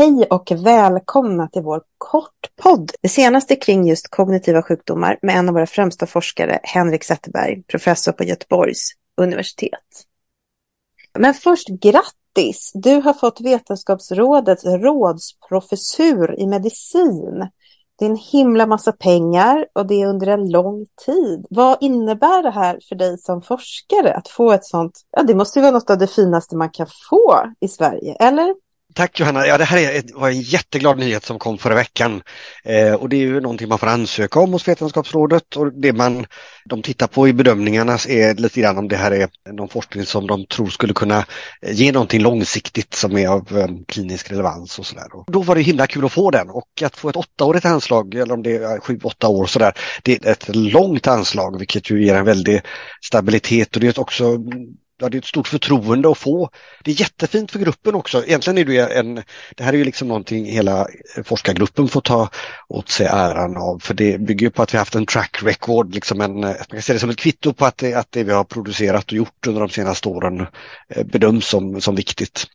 Hej och välkomna till vår kortpodd. Det senaste kring just kognitiva sjukdomar med en av våra främsta forskare, Henrik Zetterberg, professor på Göteborgs universitet. Men först grattis! Du har fått Vetenskapsrådets rådsprofessur i medicin. Det är en himla massa pengar och det är under en lång tid. Vad innebär det här för dig som forskare att få ett sånt? Ja, det måste vara något av det finaste man kan få i Sverige, eller? Tack Johanna! Ja, det här är, var en jätteglad nyhet som kom förra veckan. Eh, och det är ju någonting man får ansöka om hos Vetenskapsrådet och det man de tittar på i bedömningarna är lite grann om det här är någon forskning som de tror skulle kunna ge någonting långsiktigt som är av eh, klinisk relevans och sådär. Då var det himla kul att få den och att få ett åttaårigt anslag, eller om det är sju, åtta år sådär, det är ett långt anslag vilket ju ger en väldig stabilitet och det är också du det är ett stort förtroende att få. Det är jättefint för gruppen också. Egentligen är det en, det här är ju liksom någonting hela forskargruppen får ta åt sig äran av för det bygger på att vi haft en track record, liksom en, man kan se det som ett kvitto på att det, att det vi har producerat och gjort under de senaste åren eh, bedöms som, som viktigt.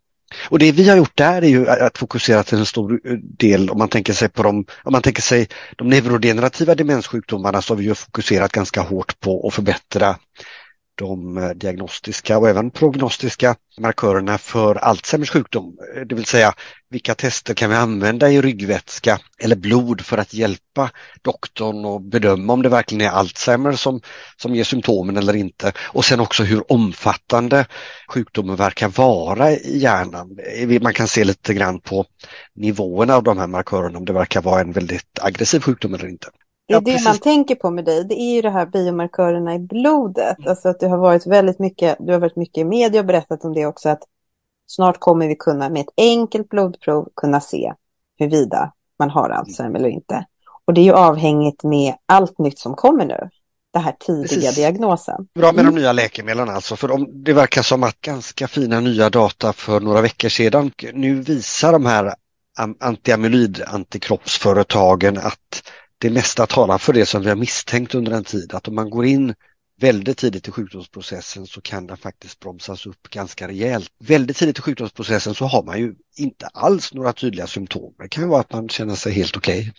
Och det vi har gjort där är ju att fokusera till en stor del, om man tänker sig på de, om man tänker sig de neurodegenerativa demenssjukdomarna så har vi ju fokuserat ganska hårt på att förbättra de eh, diagnostiska och även prognostiska markörerna för Alzheimers sjukdom. Eh, det vill säga vilka tester kan vi använda i ryggvätska eller blod för att hjälpa doktorn att bedöma om det verkligen är Alzheimer som, som ger symptomen eller inte. Och sen också hur omfattande sjukdomen verkar vara i hjärnan. Eh, man kan se lite grann på nivåerna av de här markörerna om det verkar vara en väldigt aggressiv sjukdom eller inte. Det är ja, det precis. man tänker på med dig. Det är ju det här biomarkörerna i blodet. Mm. Alltså att du har varit väldigt mycket, du har varit mycket i media och berättat om det också. Att snart kommer vi kunna med ett enkelt blodprov kunna se huruvida man har Alzheimer mm. eller inte. Och det är ju avhängigt med allt nytt som kommer nu. Den här tidiga Precis. diagnosen. Bra med mm. de nya läkemedlen alltså, för de, det verkar som att ganska fina nya data för några veckor sedan. Nu visar de här antiamylid antikroppsföretagen att det mesta talar för det som vi har misstänkt under en tid, att om man går in väldigt tidigt i sjukdomsprocessen så kan den faktiskt bromsas upp ganska rejält. Väldigt tidigt i sjukdomsprocessen så har man ju inte alls några tydliga symptom. Det kan ju vara att man känner sig helt okej.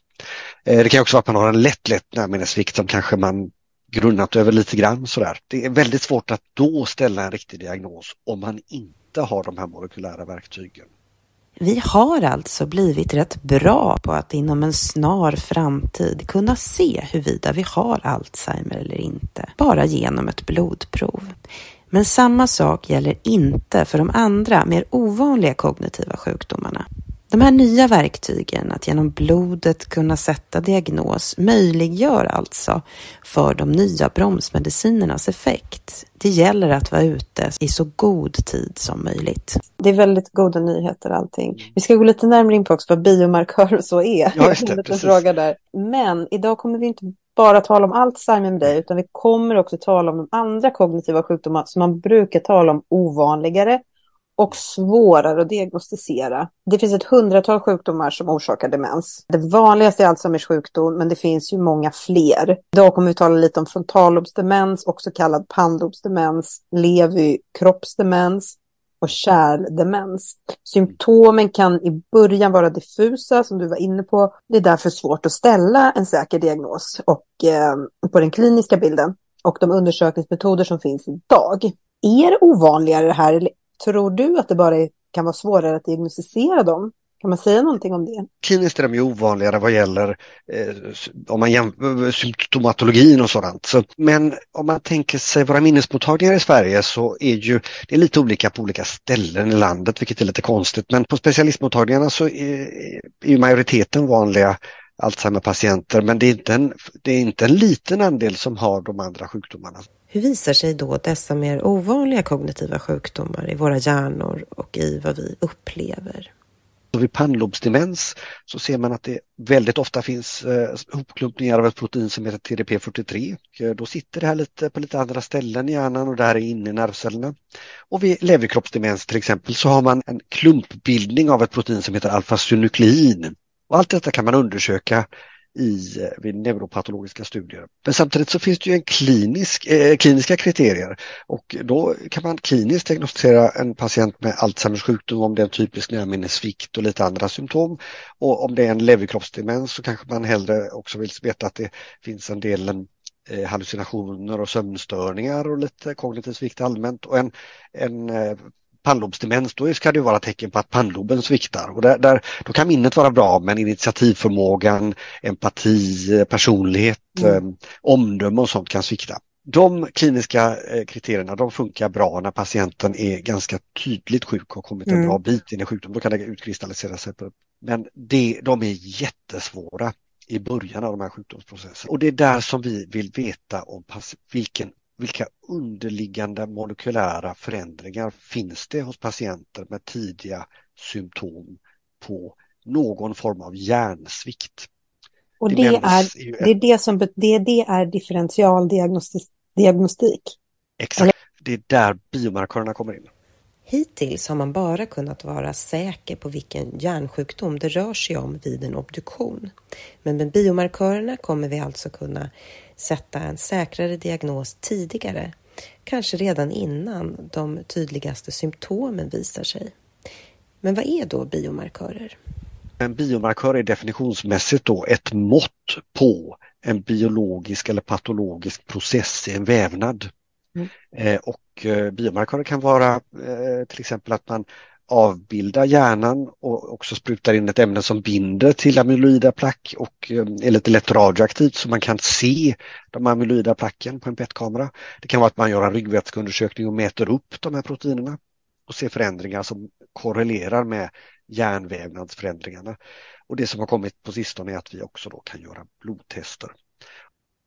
Okay. Det kan också vara att man har en lätt, lätt närminnesvikt som kanske man grunnat över lite grann sådär. Det är väldigt svårt att då ställa en riktig diagnos om man inte har de här molekylära verktygen. Vi har alltså blivit rätt bra på att inom en snar framtid kunna se huruvida vi har Alzheimer eller inte, bara genom ett blodprov. Men samma sak gäller inte för de andra mer ovanliga kognitiva sjukdomarna. De här nya verktygen att genom blodet kunna sätta diagnos möjliggör alltså för de nya bromsmedicinernas effekt. Det gäller att vara ute i så god tid som möjligt. Det är väldigt goda nyheter allting. Vi ska gå lite närmare in på också vad biomarkörer så är. Ja, just det, fråga där. Men idag kommer vi inte bara tala om Alzheimer med dig, utan vi kommer också tala om de andra kognitiva sjukdomar som man brukar tala om ovanligare och svårare att diagnostisera. Det finns ett hundratal sjukdomar som orsakar demens. Det vanligaste är Alzheimers sjukdom, men det finns ju många fler. Idag kommer vi tala lite om frontallobsdemens, också kallad pannlobsdemens, Lewy kroppsdemens och kärldemens. Symptomen kan i början vara diffusa, som du var inne på. Det är därför svårt att ställa en säker diagnos och, eh, på den kliniska bilden och de undersökningsmetoder som finns idag. Är det ovanligare det här eller Tror du att det bara kan vara svårare att diagnostisera dem? Kan man säga någonting om det? Kliniskt är de ju ovanligare vad gäller eh, om man jämför eh, symptomatologin och sådant. Så, men om man tänker sig våra minnesmottagningar i Sverige så är ju det är lite olika på olika ställen i landet, vilket är lite konstigt. Men på specialistmottagningarna så är, är majoriteten vanliga Alzheimer-patienter, men det är, inte en, det är inte en liten andel som har de andra sjukdomarna. Hur visar sig då dessa mer ovanliga kognitiva sjukdomar i våra hjärnor och i vad vi upplever? vid pannlobsdemens så ser man att det väldigt ofta finns eh, hopklumpningar av ett protein som heter TDP43. Eh, då sitter det här lite på lite andra ställen i hjärnan och det här är inne i nervcellerna. Och vid leverkroppsdemens till exempel så har man en klumpbildning av ett protein som heter alfa-synuklein. Och allt detta kan man undersöka i, eh, vid neuropatologiska studier. Men samtidigt så finns det ju en klinisk, eh, kliniska kriterier och då kan man kliniskt diagnostisera en patient med Alzheimers sjukdom om det är en typisk närminnessvikt och lite andra symptom. Och om det är en leverkroppsdemens så kanske man hellre också vill veta att det finns en del eh, hallucinationer och sömnstörningar och lite kognitiv svikt allmänt och en, en eh, pannlobsdemens, då ska det vara tecken på att pannloben sviktar. Och där, där, då kan minnet vara bra, men initiativförmågan, empati, personlighet, mm. eh, omdöme och sånt kan svikta. De kliniska eh, kriterierna de funkar bra när patienten är ganska tydligt sjuk och kommit en mm. bra bit in i sjukdomen. Då kan det utkristallisera sig. På. Men det, de är jättesvåra i början av de här sjukdomsprocesserna. Och det är där som vi vill veta om vilken vilka underliggande molekylära förändringar finns det hos patienter med tidiga symptom på någon form av hjärnsvikt? Och det, det är, det, är det, som, det, det är differentialdiagnostik? Exakt, Eller? det är där biomarkörerna kommer in. Hittills har man bara kunnat vara säker på vilken hjärnsjukdom det rör sig om vid en obduktion. Men med biomarkörerna kommer vi alltså kunna sätta en säkrare diagnos tidigare, kanske redan innan de tydligaste symptomen visar sig. Men vad är då biomarkörer? En biomarkör är definitionsmässigt då ett mått på en biologisk eller patologisk process i en vävnad. Mm. Eh, och eh, biomarkörer kan vara eh, till exempel att man avbilda hjärnan och också sprutar in ett ämne som binder till amyloida plack och eh, är lite lätt radioaktivt så man kan se de amyloida placken på en PET-kamera. Det kan vara att man gör en ryggvätskeundersökning och mäter upp de här proteinerna och ser förändringar som korrelerar med hjärnvävnadsförändringarna. Och det som har kommit på sistone är att vi också då kan göra blodtester.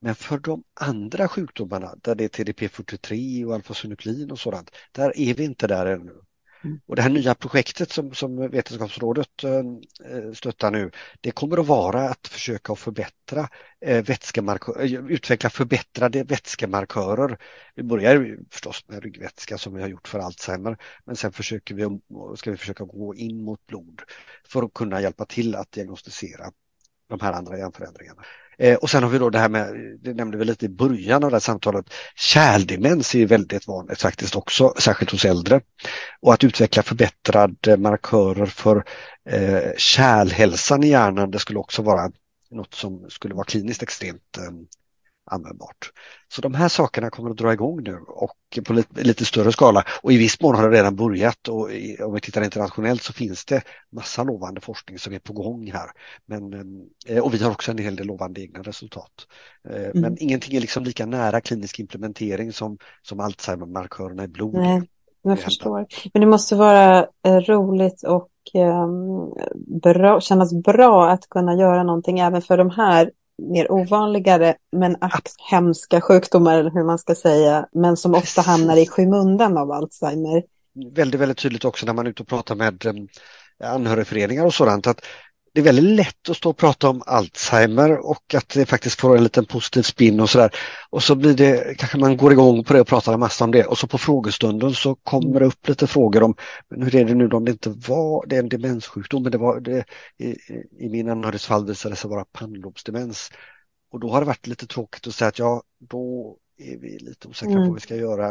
Men för de andra sjukdomarna där det är TDP43 och alfasynuklin och sådant, där är vi inte där ännu. Och det här nya projektet som, som Vetenskapsrådet eh, eh stöttar nu, det kommer att vara att försöka förbättra eh, eh, utveckla förbättrade vätskemarkörer. Vi börjar förstås med ryggvätska som vi har gjort för Alzheimer, men sen försöker vi, ska vi försöka gå in mot blod för att kunna hjälpa till att diagnostisera de här andra hjärnförändringarna. Eh, och sen har vi då det här med, det nämnde vi lite i början av det här samtalet, kärldemens är väldigt vanligt faktiskt också, särskilt hos äldre. Och att utveckla förbättrade markörer för eh, kärlhälsan i hjärnan, det skulle också vara något som skulle vara kliniskt extremt eh, användbart. Så de här sakerna kommer att dra igång nu och på lite, lite, större skala och i viss mån har det redan börjat och i, om vi tittar internationellt så finns det massa lovande forskning som är på gång här. Men, eh, och vi har också en hel del lovande egna resultat. Eh, mm. Men ingenting är liksom lika nära klinisk implementering som, som Alzheimer-markörerna i blod. Nej, jag förstår. Men det måste vara eh, roligt och um, bra, kännas bra att kunna göra någonting även för de här mer ovanligare men hemska sjukdomar eller hur man ska säga, men som ofta hamnar i skymundan av Alzheimer. Väldigt, väldigt tydligt också när man är ute och pratar med eh, anhörigföreningar och sådant att det är väldigt lätt att stå och prata om Alzheimer och att det faktiskt får en liten positiv spin och sådär. Och så blir det, kanske man går igång på det och pratar en massa om det och så på frågestunden så kommer det upp lite frågor om men hur är det nu om det inte var, det är en demenssjukdom, men det var det, i, i min anhörigs fall visade det sig vara pannlobsdemens. Och då har det varit lite tråkigt att säga att ja, då är vi lite osäkra mm. på vad vi ska göra.